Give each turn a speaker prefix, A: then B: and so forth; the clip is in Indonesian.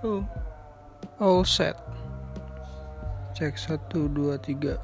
A: Oh, all set. Cek satu dua tiga.